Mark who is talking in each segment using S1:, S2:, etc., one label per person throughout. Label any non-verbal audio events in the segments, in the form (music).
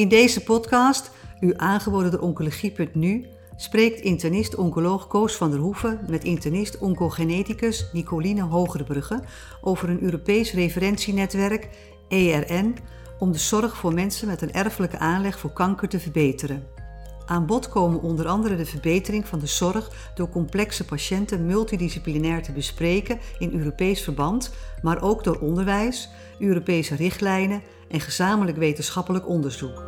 S1: In deze podcast, u aangeboden door Oncologie.nu, spreekt internist-oncoloog Koos van der Hoeven met internist-oncogeneticus Nicoline Hogerbrugge over een Europees referentienetwerk, ERN, om de zorg voor mensen met een erfelijke aanleg voor kanker te verbeteren. Aan bod komen onder andere de verbetering van de zorg door complexe patiënten multidisciplinair te bespreken in Europees verband, maar ook door onderwijs, Europese richtlijnen en gezamenlijk wetenschappelijk onderzoek.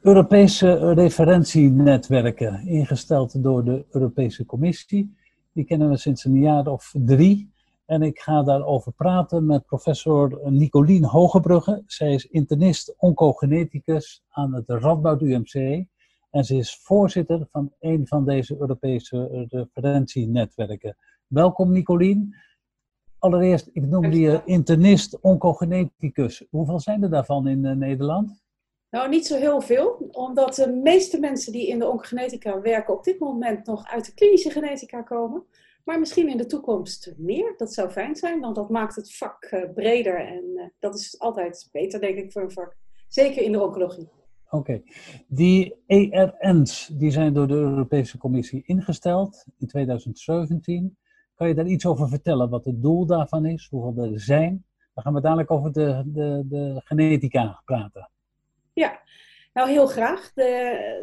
S2: Europese referentienetwerken, ingesteld door de Europese Commissie. Die kennen we sinds een jaar of drie. En ik ga daarover praten met professor Nicolien Hogebrugge. Zij is internist oncogeneticus aan het Radboud UMC. En ze is voorzitter van een van deze Europese referentienetwerken. Welkom Nicolien. Allereerst, ik noemde je internist oncogeneticus. Hoeveel zijn er daarvan in uh, Nederland?
S3: Nou, niet zo heel veel, omdat de meeste mensen die in de oncogenetica werken op dit moment nog uit de klinische genetica komen. Maar misschien in de toekomst meer. Dat zou fijn zijn, want dat maakt het vak uh, breder. En uh, dat is altijd beter, denk ik, voor een vak. Zeker in de oncologie.
S2: Oké. Okay. Die ERN's die zijn door de Europese Commissie ingesteld in 2017. Kan je daar iets over vertellen? Wat het doel daarvan is? Hoeveel er zijn? Dan gaan we dadelijk over de, de, de genetica praten.
S3: Ja, nou heel graag. De,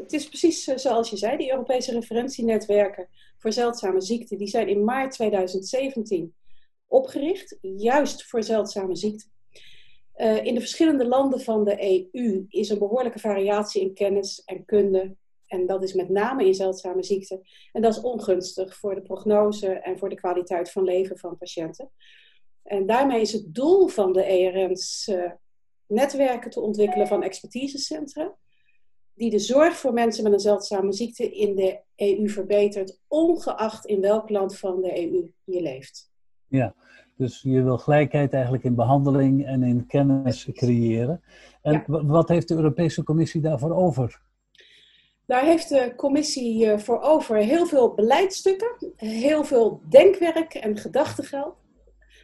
S3: het is precies zoals je zei, die Europese referentienetwerken voor zeldzame ziekten, die zijn in maart 2017 opgericht, juist voor zeldzame ziekten. Uh, in de verschillende landen van de EU is een behoorlijke variatie in kennis en kunde. En dat is met name in zeldzame ziekten. En dat is ongunstig voor de prognose en voor de kwaliteit van leven van patiënten. En daarmee is het doel van de ERN's uh, netwerken te ontwikkelen van expertisecentra die de zorg voor mensen met een zeldzame ziekte in de EU verbetert, ongeacht in welk land van de EU je leeft.
S2: Ja, dus je wil gelijkheid eigenlijk in behandeling en in kennis creëren. En ja. wat heeft de Europese Commissie daarvoor over?
S3: Daar heeft de commissie eh, voor over heel veel beleidstukken, heel veel denkwerk en gedachtengeld.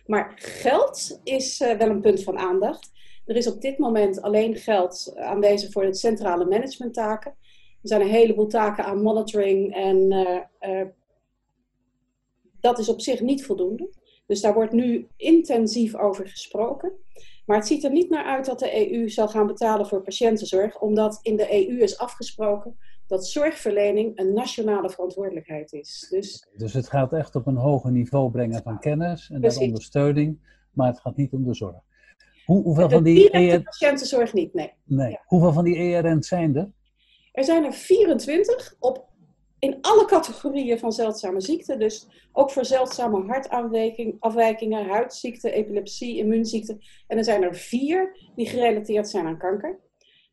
S3: Maar geld is eh, wel een punt van aandacht. Er is op dit moment alleen geld aanwezig voor de centrale managementtaken. Er zijn een heleboel taken aan monitoring en uh, uh, dat is op zich niet voldoende. Dus daar wordt nu intensief over gesproken. Maar het ziet er niet naar uit dat de EU zal gaan betalen voor patiëntenzorg, omdat in de EU is afgesproken dat zorgverlening een nationale verantwoordelijkheid is.
S2: Dus, dus het gaat echt op een hoger niveau brengen van kennis en dat ondersteuning, maar het gaat niet om de zorg.
S3: Hoe, hoeveel van die ER... patiëntenzorg niet, nee.
S2: nee. Ja. Hoeveel van die ERN's zijn er?
S3: Er zijn er 24 op, in alle categorieën van zeldzame ziekten. Dus ook voor zeldzame hartafwijkingen, huidziekten, epilepsie, immuunziekten. En er zijn er vier die gerelateerd zijn aan kanker.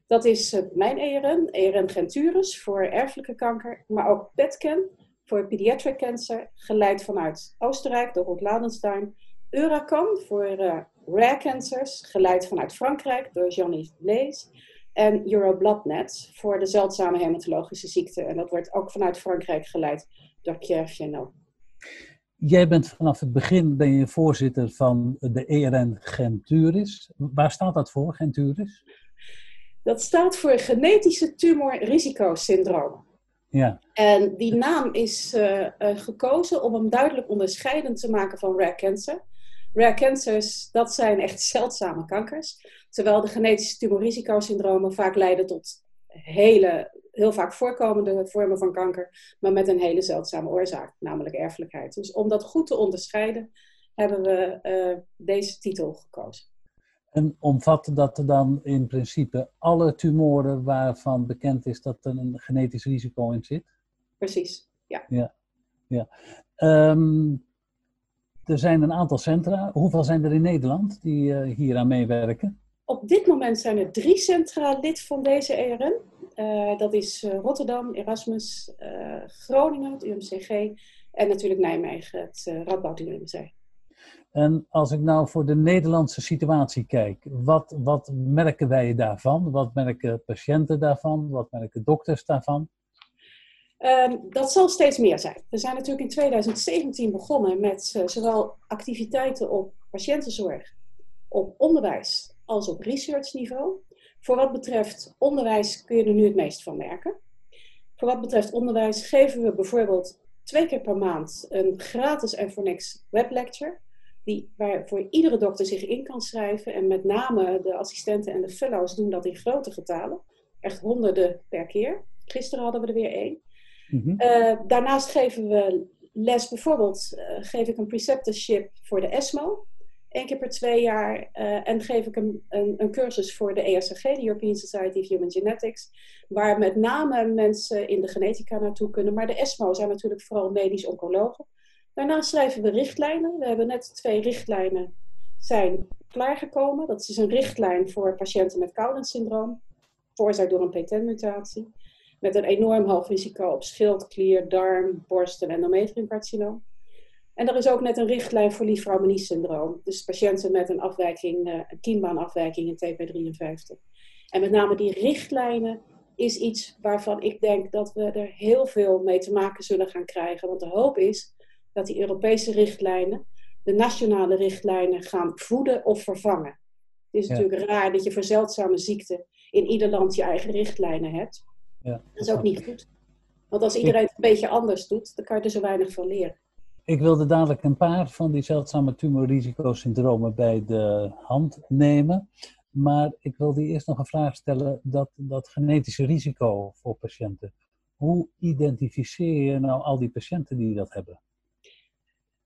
S3: Dat is uh, mijn ERN, ERN Genturus voor erfelijke kanker, maar ook PETCAN voor pediatric cancer, geleid vanuit Oostenrijk door Ruud Ladenstein. Euracan voor uh, rare cancers, geleid vanuit Frankrijk door Jean-Yves Blaise. En Eurobloodnet voor de zeldzame hematologische ziekte. En dat wordt ook vanuit Frankrijk geleid door Pierre Chenot.
S2: Jij bent vanaf het begin ben je voorzitter van de ERN Genturis. Waar staat dat voor, Genturis?
S3: Dat staat voor genetische tumorrisicosyndroom.
S2: Ja.
S3: En die naam is uh, uh, gekozen om hem duidelijk onderscheidend te maken van rare cancer. Rare cancers, dat zijn echt zeldzame kankers. Terwijl de genetische tumorrisicosyndromen vaak leiden tot hele, heel vaak voorkomende vormen van kanker, maar met een hele zeldzame oorzaak, namelijk erfelijkheid. Dus om dat goed te onderscheiden, hebben we uh, deze titel gekozen.
S2: En omvat dat dan in principe alle tumoren waarvan bekend is dat er een genetisch risico in zit?
S3: Precies, ja.
S2: ja, ja. Um, er zijn een aantal centra. Hoeveel zijn er in Nederland die uh, hier aan meewerken?
S3: Op dit moment zijn er drie centra lid van deze ERN. Uh, dat is uh, Rotterdam, Erasmus, Groningen, het UMCG en natuurlijk Nijmegen, het Radboud UMC.
S2: En als ik nou voor de Nederlandse situatie kijk, wat, wat merken wij daarvan? Wat merken patiënten daarvan? Wat merken dokters daarvan?
S3: Um, dat zal steeds meer zijn. We zijn natuurlijk in 2017 begonnen met uh, zowel activiteiten op patiëntenzorg op onderwijs als op researchniveau. Voor wat betreft onderwijs kun je er nu het meest van merken. Voor wat betreft onderwijs geven we bijvoorbeeld twee keer per maand een gratis en voor niks weblecture. Die, waar voor iedere dokter zich in kan schrijven. En met name de assistenten en de fellows doen dat in grote getalen. Echt honderden per keer. Gisteren hadden we er weer één. Mhm. Eh, daarnaast geven we les, bijvoorbeeld uh, geef ik een preceptorship voor de ESMO. Eén keer per twee jaar. Uh, en geef ik een, een, een, cursus voor de ESG, de European Society of Human Genetics. Waar met name mensen in de genetica naartoe kunnen. Maar de ESMO zijn natuurlijk vooral medisch oncologen. Daarnaast schrijven we richtlijnen. We hebben net twee richtlijnen zijn klaargekomen. Dat is een richtlijn voor patiënten met Cowden-syndroom. Veroorzaakt door een PTEN-mutatie met een enorm hoog risico op schildklier, darm, borst en endometriumcarcinoom. En er is ook net een richtlijn voor Liefraumenie-syndroom. Dus patiënten met een afwijking, eh, een kiembaanafwijking in TP53. En met name die richtlijnen is iets waarvan ik denk dat we er heel veel mee te maken zullen gaan krijgen. Want de hoop is dat die Europese richtlijnen de nationale richtlijnen gaan voeden of vervangen. Het is natuurlijk raar dat je voor zeldzame ziekten in ieder land je eigen richtlijnen hebt. Ja, dat is ook niet goed. Want als iedereen het een beetje anders doet, dan kan je er zo weinig van leren.
S2: Ik wilde dadelijk een paar van die zeldzame tumorrisicosyndromen bij de hand nemen. Maar ik wilde eerst nog een vraag stellen, dat, dat genetische risico voor patiënten. Hoe identificeer je nou al die patiënten die dat hebben?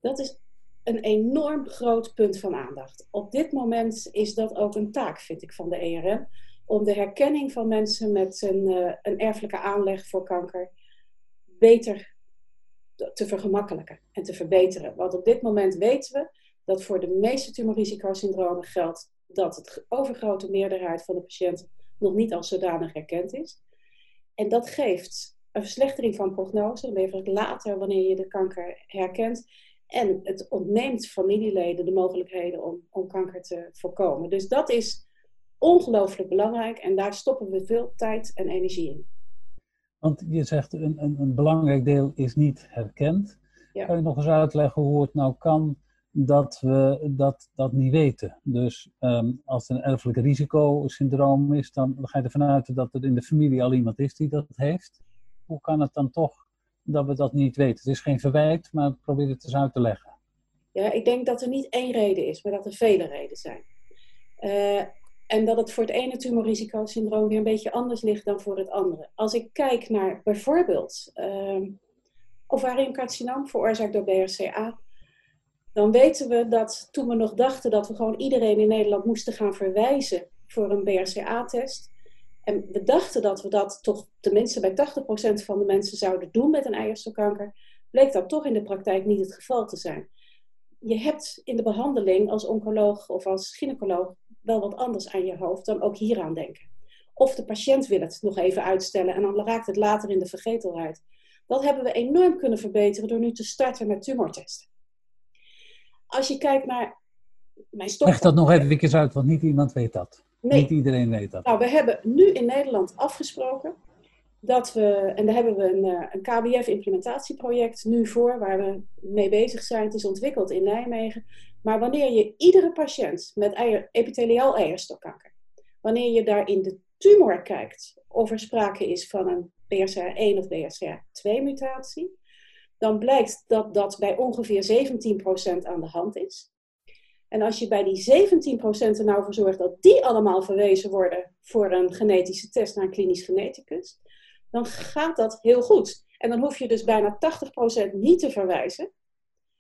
S3: Dat is een enorm groot punt van aandacht. Op dit moment is dat ook een taak, vind ik, van de ERM om de herkenning van mensen met een, uh, een erfelijke aanleg voor kanker beter te vergemakkelijken en te verbeteren. Want op dit moment weten we dat voor de meeste tumorrisicosyndromen geldt dat het overgrote meerderheid van de patiënten nog niet als zodanig herkend is. En dat geeft een verslechtering van prognose, levert later wanneer je de kanker herkent. En het ontneemt familieleden de mogelijkheden om, om kanker te voorkomen. Dus dat is ongelooflijk belangrijk en daar stoppen we veel tijd en energie in.
S2: Want je zegt een, een, een belangrijk deel is niet herkend. Kan je nog eens uitleggen hoe het nou kan dat we dat, dat niet weten? Dus um, als het een erfelijk risicosyndroom is, dan ga je ervan uit dat er in de familie al iemand is die dat heeft. Hoe kan het dan toch dat we dat niet weten? Het is geen verwijt, maar probeer het eens uit te leggen.
S3: Ja, ik denk dat er niet één reden is, maar dat er vele redenen zijn. Uh, en dat het voor het ene tumorrisicosyndroom weer een beetje anders ligt dan voor het andere. Als ik kijk naar bijvoorbeeld uh, ovariumcarcinoom veroorzaakt door BRCA, dan weten we dat toen we nog dachten dat we gewoon iedereen in Nederland moesten gaan verwijzen voor een BRCA-test. En we dachten dat we dat toch tenminste bij 80% van de mensen zouden doen met een eierstokkanker, bleek dat toch in de praktijk niet het geval te zijn. Je hebt in de behandeling als oncoloog of als gynaecoloog wel wat anders aan je hoofd dan ook hieraan denken. Of de patiënt wil het nog even uitstellen en dan raakt het later in de vergetelheid. Dat hebben we enorm kunnen verbeteren door nu te starten met tumortesten. Als je kijkt naar mijn stop.
S2: Leg dat nog even eens uit, want niet iemand weet dat. Nee. Niet iedereen weet dat.
S3: Nou, we hebben nu in Nederland afgesproken dat we, en daar hebben we een, eh, een KBF-implementatieproject nu voor, waar we mee bezig zijn. Het is ontwikkeld in Nijmegen. Maar wanneer je iedere patiënt met eier, epitheliaal eierstokkanker, wanneer je daar in de tumor kijkt of er sprake is van een BRCA1 of BRCA2 mutatie, dan blijkt dat dat bij ongeveer 17% aan de hand is. En als je bij die 17% er nou voor zorgt dat die allemaal verwezen worden voor een genetische test naar een klinisch geneticus, dan gaat dat heel goed. En dan hoef je dus bijna 80% niet te verwijzen.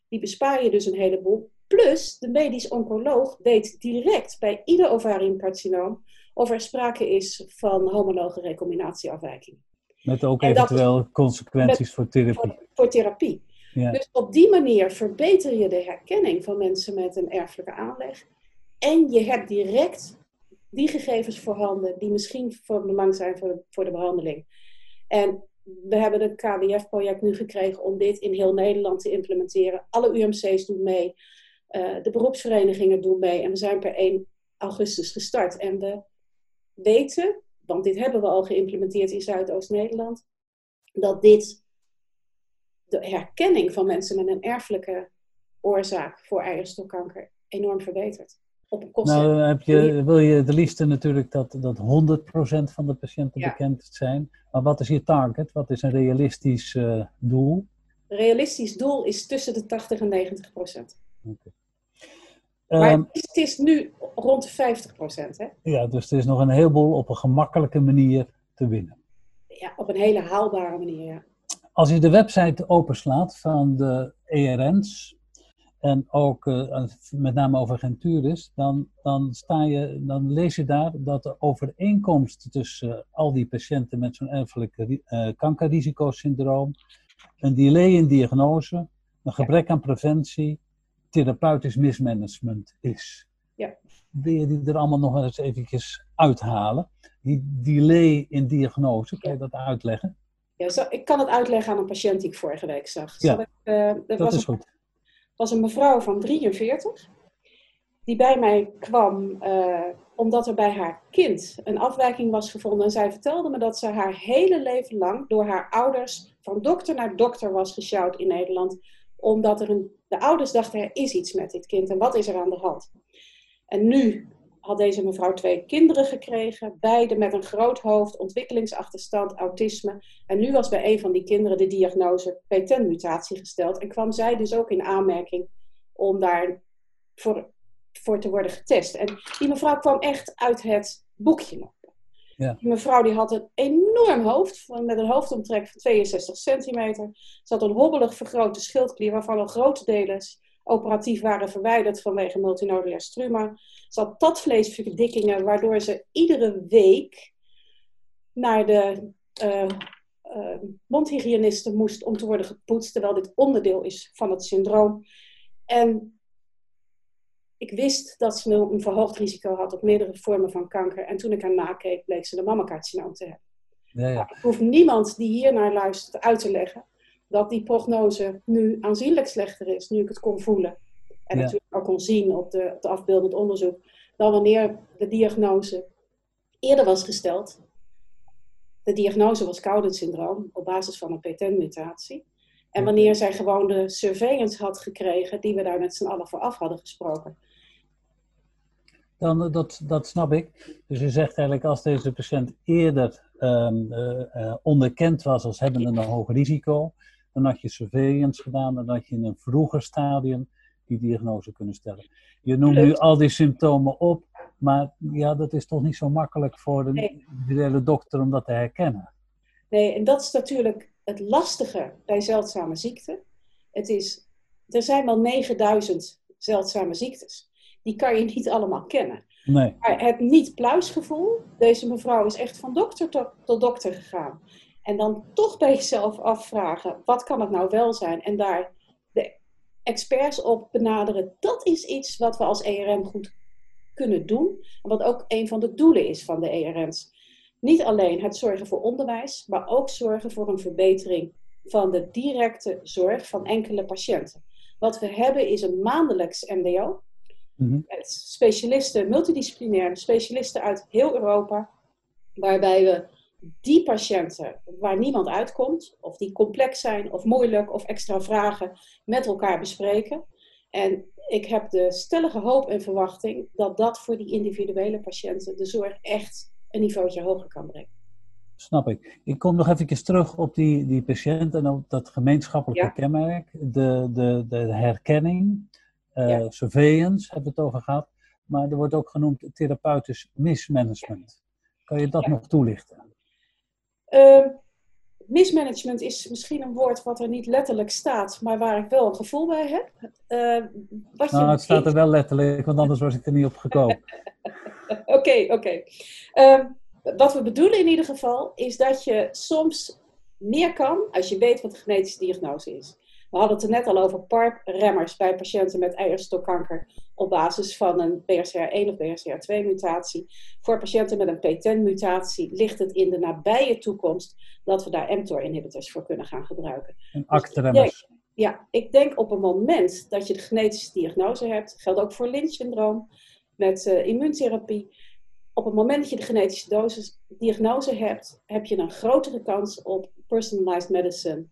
S3: Die bespaar je dus een heleboel. Plus, de medisch oncoloog weet direct bij ieder ovariumcarcinoom of er sprake is van homologe recombinatieafwijking.
S2: Met ook eventueel consequenties voor therapie.
S3: Voor, voor therapie. Ja. Dus op die manier verbeter je de herkenning van mensen met een erfelijke aanleg. En je hebt direct die gegevens voorhanden die misschien van belang zijn voor de, voor de behandeling. En we hebben het KWF-project nu gekregen om dit in heel Nederland te implementeren. Alle UMC's doen mee, uh, de beroepsverenigingen doen mee en we zijn per 1 augustus gestart. En we weten, want dit hebben we al geïmplementeerd in Zuidoost-Nederland, dat dit de herkenning van mensen met een erfelijke oorzaak voor eierstokkanker enorm verbetert. Op kosten.
S2: Nou, heb je, wil je de liefste natuurlijk dat, dat 100% van de patiënten
S3: Ja.
S2: bekend zijn. Maar wat is je target? Wat is een realistisch eh, doel?
S3: Realistisch doel is tussen de 80 en 90 procent. Maar
S2: Ehm,
S3: het is, het is nu rond de 50 procent. Hè?
S2: ja, dus er is nog een heleboel op een gemakkelijke manier te winnen.
S3: Ja, op een hele haalbare manier. Ja.
S2: Als je de website openslaat van de ERN's en ook eh, met name over Genturis, dan, dan, sta je, dan lees je daar dat de overeenkomst tussen eh, al die patiënten met zo'n erfelijk eh, kankerrisicosyndroom, een delay in diagnose, een gebrek aan preventie, therapeutisch mismanagement is.
S3: Ja.
S2: Wil je die er allemaal nog eens eventjes uithalen? Die delay in diagnose, kan je dat uitleggen?
S3: Ja, zo, ik kan het uitleggen aan een patiënt die ik vorige week zag.
S2: Ja,
S3: ik, dat
S2: Dat
S3: was,
S2: is
S3: een,
S2: goed.
S3: Was een mevrouw van 43, die bij mij kwam eh, omdat er bij haar kind een afwijking was gevonden. En zij vertelde me dat ze haar hele leven lang door haar ouders van dokter naar dokter was gesjouwd in Nederland. Omdat er een, de ouders dachten, er is iets met dit kind en wat is er aan de hand? En nu had deze mevrouw twee kinderen gekregen, beide met een groot hoofd, ontwikkelingsachterstand, autisme. En nu was bij een van die kinderen de diagnose PTEN-mutatie gesteld. En kwam zij dus ook in aanmerking om daar voor, voor te worden getest. En die mevrouw kwam echt uit het boekje.
S2: Ja.
S3: Die mevrouw die had een enorm hoofd, met een hoofdomtrek van 62 centimeter. Ze had een hobbelig vergrote schildklier, waarvan al grote delen operatief waren verwijderd vanwege multinodulair struma. Ze had tatvleesverdikkingen, waardoor ze iedere week naar de eh, eh, mondhygiëniste moest om te worden gepoetst, terwijl dit onderdeel is van het syndroom. En ik wist dat ze een verhoogd risico had op meerdere vormen van kanker. En toen ik haar nakeek, bleek ze de mammacarcinoom te hebben.
S2: Ja, ja.
S3: Ik hoef niemand die hier naar luistert uit te leggen dat die prognose nu aanzienlijk slechter is, nu ik het kon voelen. En
S2: Ja.
S3: natuurlijk ook kon zien op, de, op de afbeeldend onderzoek, dan wanneer de diagnose eerder was gesteld. De diagnose was Cowden-syndroom op basis van een PTEN-mutatie. En wanneer zij gewoon de surveillance had gekregen die we daar met z'n allen voor af hadden gesproken.
S2: Dan, eh, dat, dat snap ik. Dus je zegt eigenlijk als deze patiënt eerder eh, onderkend was als hebbende een hoog risico, dan had je surveillance gedaan, dan had je in een vroeger stadium die diagnose kunnen stellen. Je noemt nu al die symptomen op, maar ja, dat is toch niet zo makkelijk voor de
S3: Nee.
S2: individuele dokter om dat te herkennen.
S3: Nee, en dat is natuurlijk het lastige bij zeldzame ziekten. Het is, er zijn wel 9000 zeldzame ziektes. Die kan je niet allemaal kennen.
S2: Nee,
S3: Maar het niet-pluisgevoel, deze mevrouw is echt van dokter tot, tot dokter gegaan. En dan toch bij jezelf afvragen, wat kan het nou wel zijn? En daar experts op benaderen, dat is iets wat we als ERM goed kunnen doen. En wat ook een van de doelen is van de ERM's. Niet alleen het zorgen voor onderwijs, maar ook zorgen voor een verbetering van de directe zorg van enkele patiënten. Wat we hebben is een maandelijks MDO. Met specialisten, multidisciplinair, specialisten uit heel Europa. Waarbij we die patiënten waar niemand uitkomt, of die complex zijn, of moeilijk, of extra vragen, met elkaar bespreken. En ik heb de stellige hoop en verwachting dat dat voor die individuele patiënten de zorg echt een niveautje hoger kan brengen.
S2: snap ik. Ik kom nog even terug op die, die patiënt en op dat gemeenschappelijke
S3: Ja.
S2: kenmerk, de, de, de herkenning, eh,
S3: Ja.
S2: surveillance hebben we het over gehad, maar er wordt ook genoemd therapeutisch mismanagement. Kan je dat
S3: Ja.
S2: nog toelichten?
S3: Uh, mismanagement is misschien een woord wat er niet letterlijk staat, maar waar ik wel een gevoel bij heb. Uh, wat je
S2: Nou, het staat er wel letterlijk, want anders was ik er niet op gekomen. (laughs)
S3: Oké, oké. Uh, wat we bedoelen in ieder geval is dat je soms meer kan als je weet wat de genetische diagnose is. We hadden het er net al over PARP-remmers bij patiënten met eierstokkanker op basis van een BRCA1 of BRCA2-mutatie. Voor patiënten met een PTEN-mutatie ligt het in de nabije toekomst dat we daar mTOR-inhibitors voor kunnen gaan gebruiken.
S2: En actremmers.
S3: Ja, ik denk op het moment dat je de genetische diagnose hebt, geldt ook voor Lynch-syndroom met uh, immuuntherapie. Op het moment dat je de genetische dosis, diagnose hebt, heb je een grotere kans op personalized medicine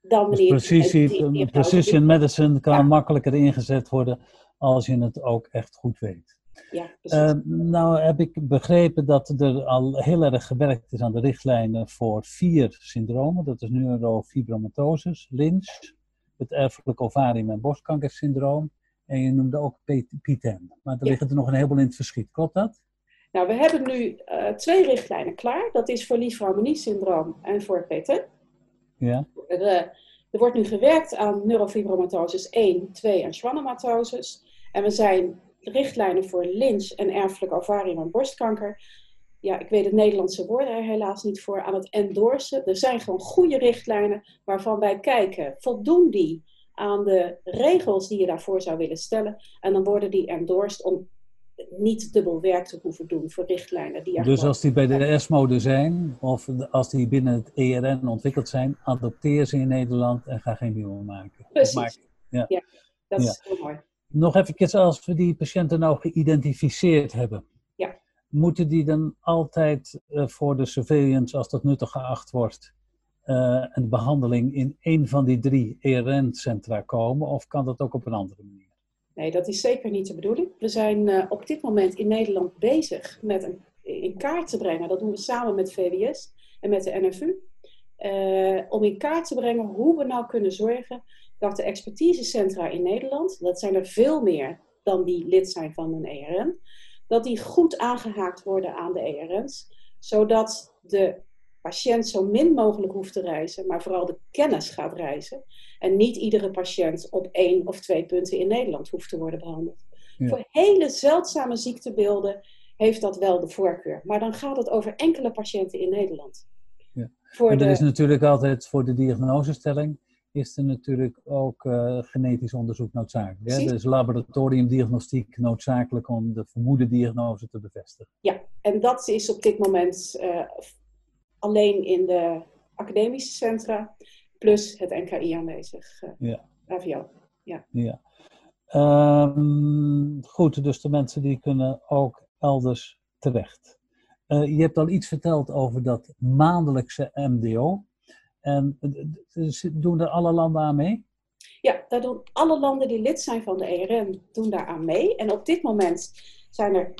S3: dan
S2: Dus precisie,
S3: die- die-
S2: precision medicine kan
S3: Ja.
S2: makkelijker ingezet worden als je het ook echt goed weet.
S3: Ja.
S2: Eh, nou heb ik begrepen dat er al heel erg gewerkt is aan de richtlijnen voor vier syndromen. Dat is neurofibromatosis, Lynch, het erfelijk ovarium- en borstkankersyndroom. En je noemde ook PTEN. Maar er
S3: Ja.
S2: liggen er nog een heleboel in het verschiet. Klopt dat?
S3: Nou, we hebben nu eh, twee richtlijnen klaar. Dat is voor Lieferharmonie-syndroom en voor PTEN.
S2: Ja.
S3: Er, eh, er wordt nu gewerkt aan neurofibromatosis 1, 2 en schwannomatosis. En we zijn richtlijnen voor Lynch en erfelijk ovarium en borstkanker. Ja, ik weet het Nederlandse woord er helaas niet voor aan het endorsen. Er zijn gewoon goede richtlijnen waarvan wij kijken, voldoen die aan de regels die je daarvoor zou willen stellen? En dan worden die endorsed om niet dubbel werk te hoeven doen voor richtlijnen die
S2: Dus als die bij de ESMO er zijn, of als die binnen het ERN ontwikkeld zijn, adopteer ze in Nederland en ga geen nieuwe maken.
S3: Precies.
S2: Maar
S3: Dat
S2: ja.
S3: is heel mooi.
S2: nog even als we die patiënten nou geïdentificeerd hebben.
S3: Ja.
S2: Moeten die dan altijd eh, voor de surveillance, als dat nuttig geacht wordt, eh, en de behandeling in één van die drie ERN-centra komen? Of kan dat ook op een andere manier?
S3: Nee, dat is zeker niet de bedoeling. We zijn eh, op dit moment in Nederland bezig met een, in kaart te brengen. Dat doen we samen met VWS en met de NFU. eh, om in kaart te brengen hoe we nou kunnen zorgen dat de expertisecentra in Nederland, dat zijn er veel meer dan die lid zijn van een ERN, dat die goed aangehaakt worden aan de ERN's, zodat de patiënt zo min mogelijk hoeft te reizen, maar vooral de kennis gaat reizen. En niet iedere patiënt op één of twee punten in Nederland hoeft te worden behandeld.
S2: Ja.
S3: Voor hele zeldzame ziektebeelden heeft dat wel de voorkeur. Maar dan gaat het over enkele patiënten in Nederland.
S2: Ja.
S3: Voor
S2: En
S3: de,
S2: er is natuurlijk altijd voor de diagnosestelling is er natuurlijk ook eh, genetisch onderzoek noodzakelijk. Hè? Er is laboratoriumdiagnostiek noodzakelijk om de vermoede diagnose te bevestigen.
S3: Ja, en dat is op dit moment eh, alleen in de academische centra, plus het NKI aanwezig. eh
S2: Ja.
S3: AVO.
S2: Ja. Ehm, goed, dus de mensen die kunnen ook elders terecht. Eh, je hebt al iets verteld over dat maandelijkse MDO. En eh, doen er alle landen aan mee?
S3: Ja, daar doen alle landen die lid zijn van de ERN doen daar aan mee. En op dit moment zijn er,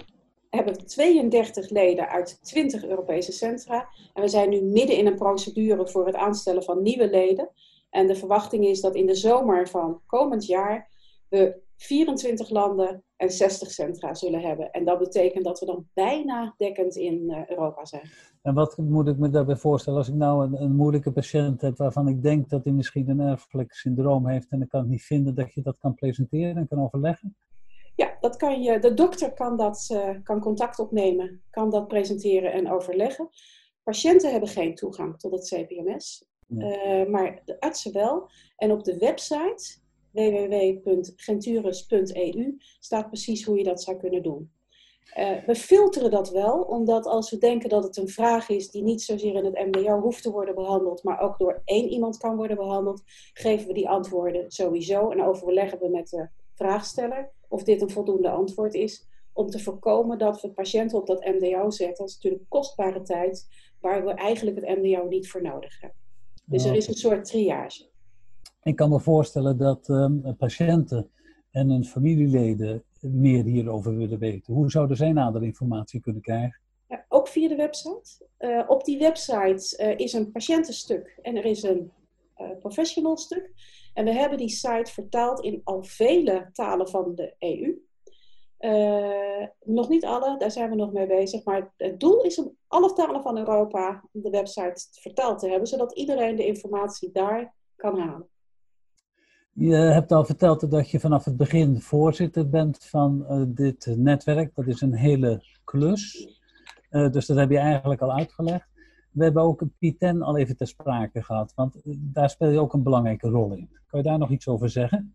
S3: hebben we 32 leden uit 20 Europese centra. En we zijn nu midden in een procedure voor het aanstellen van nieuwe leden. En de verwachting is dat in de zomer van komend jaar we 24 landen en 60 centra zullen hebben. En dat betekent dat we dan bijna dekkend in eh, Europa zijn.
S2: En wat moet ik me daarbij voorstellen als ik nou een, een moeilijke patiënt heb waarvan ik denk dat hij misschien een erfelijk syndroom heeft en ik kan het niet vinden, dat je dat kan presenteren en kan overleggen?
S3: Ja, dat kan je, de dokter kan, dat, eh, kan contact opnemen, kan dat presenteren en overleggen. Patiënten hebben geen toegang tot het CPMS, eh, maar de artsen wel. En op de website www.genturus.eu staat precies hoe je dat zou kunnen doen. Eh, we filteren dat wel, omdat als we denken dat het een vraag is die niet zozeer in het MDO hoeft te worden behandeld, maar ook door één iemand kan worden behandeld, geven we die antwoorden sowieso en overleggen we met de vraagsteller of dit een voldoende antwoord is, om te voorkomen dat we patiënten op dat MDO zetten. Dat is natuurlijk kostbare tijd waar we eigenlijk het MDO niet voor nodig hebben. Dus er is een soort triage.
S2: Ik kan me voorstellen dat ehm, patiënten en hun familieleden meer hierover willen weten. Hoe zouden zij nader informatie kunnen krijgen?
S3: Ja, ook via de website. Eh, op die website eh, is een patiëntenstuk en er is een eh, professional stuk. En we hebben die site vertaald in al vele talen van de EU. Eh, nog niet alle, daar zijn we nog mee bezig. Maar het doel is om alle talen van Europa de website vertaald te hebben, zodat iedereen de informatie daar kan halen.
S2: Je hebt al verteld dat je vanaf het begin voorzitter bent van eh, dit netwerk. Dat is een hele klus. Eh, dus dat heb je eigenlijk al uitgelegd. We hebben ook P10 al even ter sprake gehad, want eh, daar speel je ook een belangrijke rol in. Kan je daar nog iets over zeggen?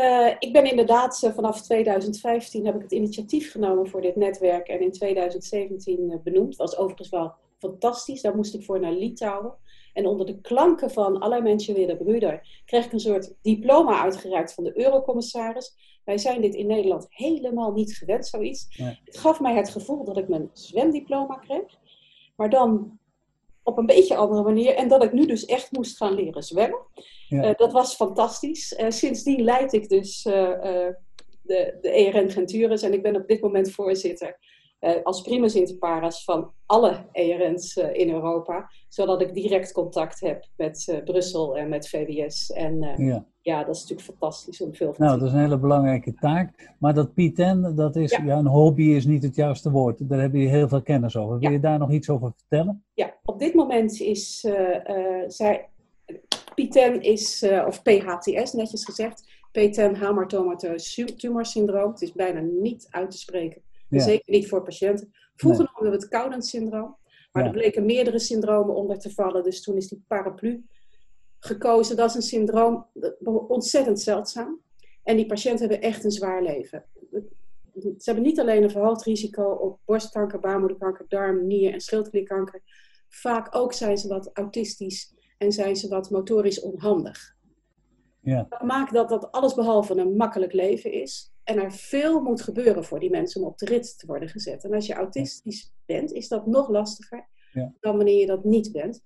S3: Uh, ik ben inderdaad uh, vanaf 2015 heb ik het initiatief genomen voor dit netwerk en in 2017 uh, benoemd. Was overigens wel fantastisch. Daar moest ik voor naar Litouwen. En onder de klanken van Alle Mensen weer de Broeder kreeg ik een soort diploma uitgereikt van de Eurocommissaris. Wij zijn dit in Nederland helemaal niet gewend, zoiets.
S2: Nee.
S3: Het gaf mij het gevoel dat ik mijn zwemdiploma kreeg. Maar dan op een beetje andere manier. En dat ik nu dus echt moest gaan leren zwemmen. Ja. dat was fantastisch. sindsdien leid ik dus de, de ERN Gentures en ik ben op dit moment voorzitter uh, als primus inter pares van alle ERN's uh, in Europa, zodat ik direct contact heb met uh, Brussel en met VWS. En ja. ja. dat is natuurlijk fantastisch om veel
S2: te Nou, dat is een hele belangrijke taak. Maar dat P10, dat is, ja. ja. een hobby is niet het juiste woord. Daar heb je heel veel kennis over. Wil je daar nog iets over vertellen?
S3: Ja, op dit moment is zij, P10 is, of PHTS netjes gezegd, P10 hamartomatoos tumorsyndroom. Het is bijna niet uit te spreken. Zeker niet voor patiënten. Vroeger nee. noemden we het Cowden-syndroom. Maar er bleken meerdere syndromen onder te vallen. Dus toen is die paraplu gekozen. Dat is een syndroom ontzettend zeldzaam. En die patiënten hebben echt een zwaar leven. Ze hebben niet alleen een verhoogd risico op borstkanker, baarmoederkanker, darm, nier- en schildklierkanker. Vaak ook zijn ze wat autistisch en zijn ze wat motorisch onhandig. Ja. Dat maakt dat dat alles behalve een makkelijk leven is. En er veel moet gebeuren voor die mensen om op de rit te worden gezet. En als je autistisch bent, is dat nog lastiger ja. dan wanneer je dat niet bent.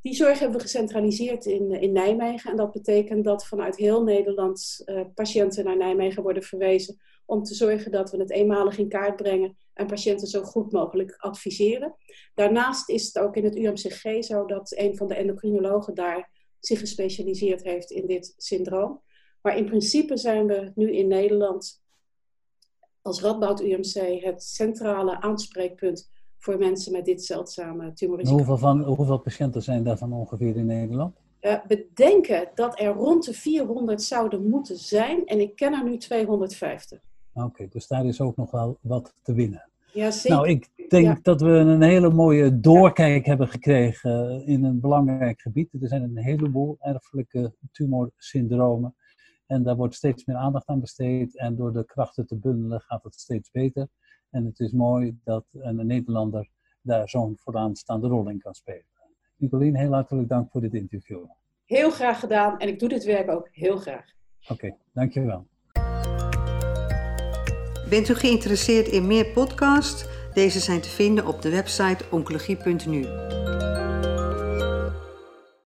S3: Die zorg hebben we gecentraliseerd in, in Nijmegen. En dat betekent dat vanuit heel Nederland uh, patiënten naar Nijmegen worden verwezen. Om te zorgen dat we het eenmalig in kaart brengen en patiënten zo goed mogelijk adviseren. Daarnaast is het ook in het UMCG zo dat een van de endocrinologen daar zich gespecialiseerd heeft in dit syndroom. Maar in principe zijn we nu in Nederland als Radboud UMC het centrale aanspreekpunt voor mensen met dit zeldzame tumorrisico.
S2: Hoeveel, van, hoeveel patiënten zijn daarvan ongeveer in Nederland?
S3: Uh, we denken dat er rond de 400 zouden moeten zijn en ik ken er nu 250.
S2: Oké, dus daar is ook nog wel wat te winnen.
S3: Ja, zeker.
S2: Nou, ik denk dat we een hele mooie doorkijk hebben gekregen in een belangrijk gebied. Er zijn een heleboel erfelijke tumorsyndromen. En daar wordt steeds meer aandacht aan besteed. En door de krachten te bundelen gaat het steeds beter. En het is mooi dat een Nederlander daar zo'n vooraanstaande rol in kan spelen. Nicolien, heel hartelijk dank voor dit interview.
S3: Heel graag gedaan en ik doe dit werk ook heel graag.
S2: Oké, dankjewel.
S1: Bent u geïnteresseerd in meer podcasts? Deze zijn te vinden op de website oncologie.nu.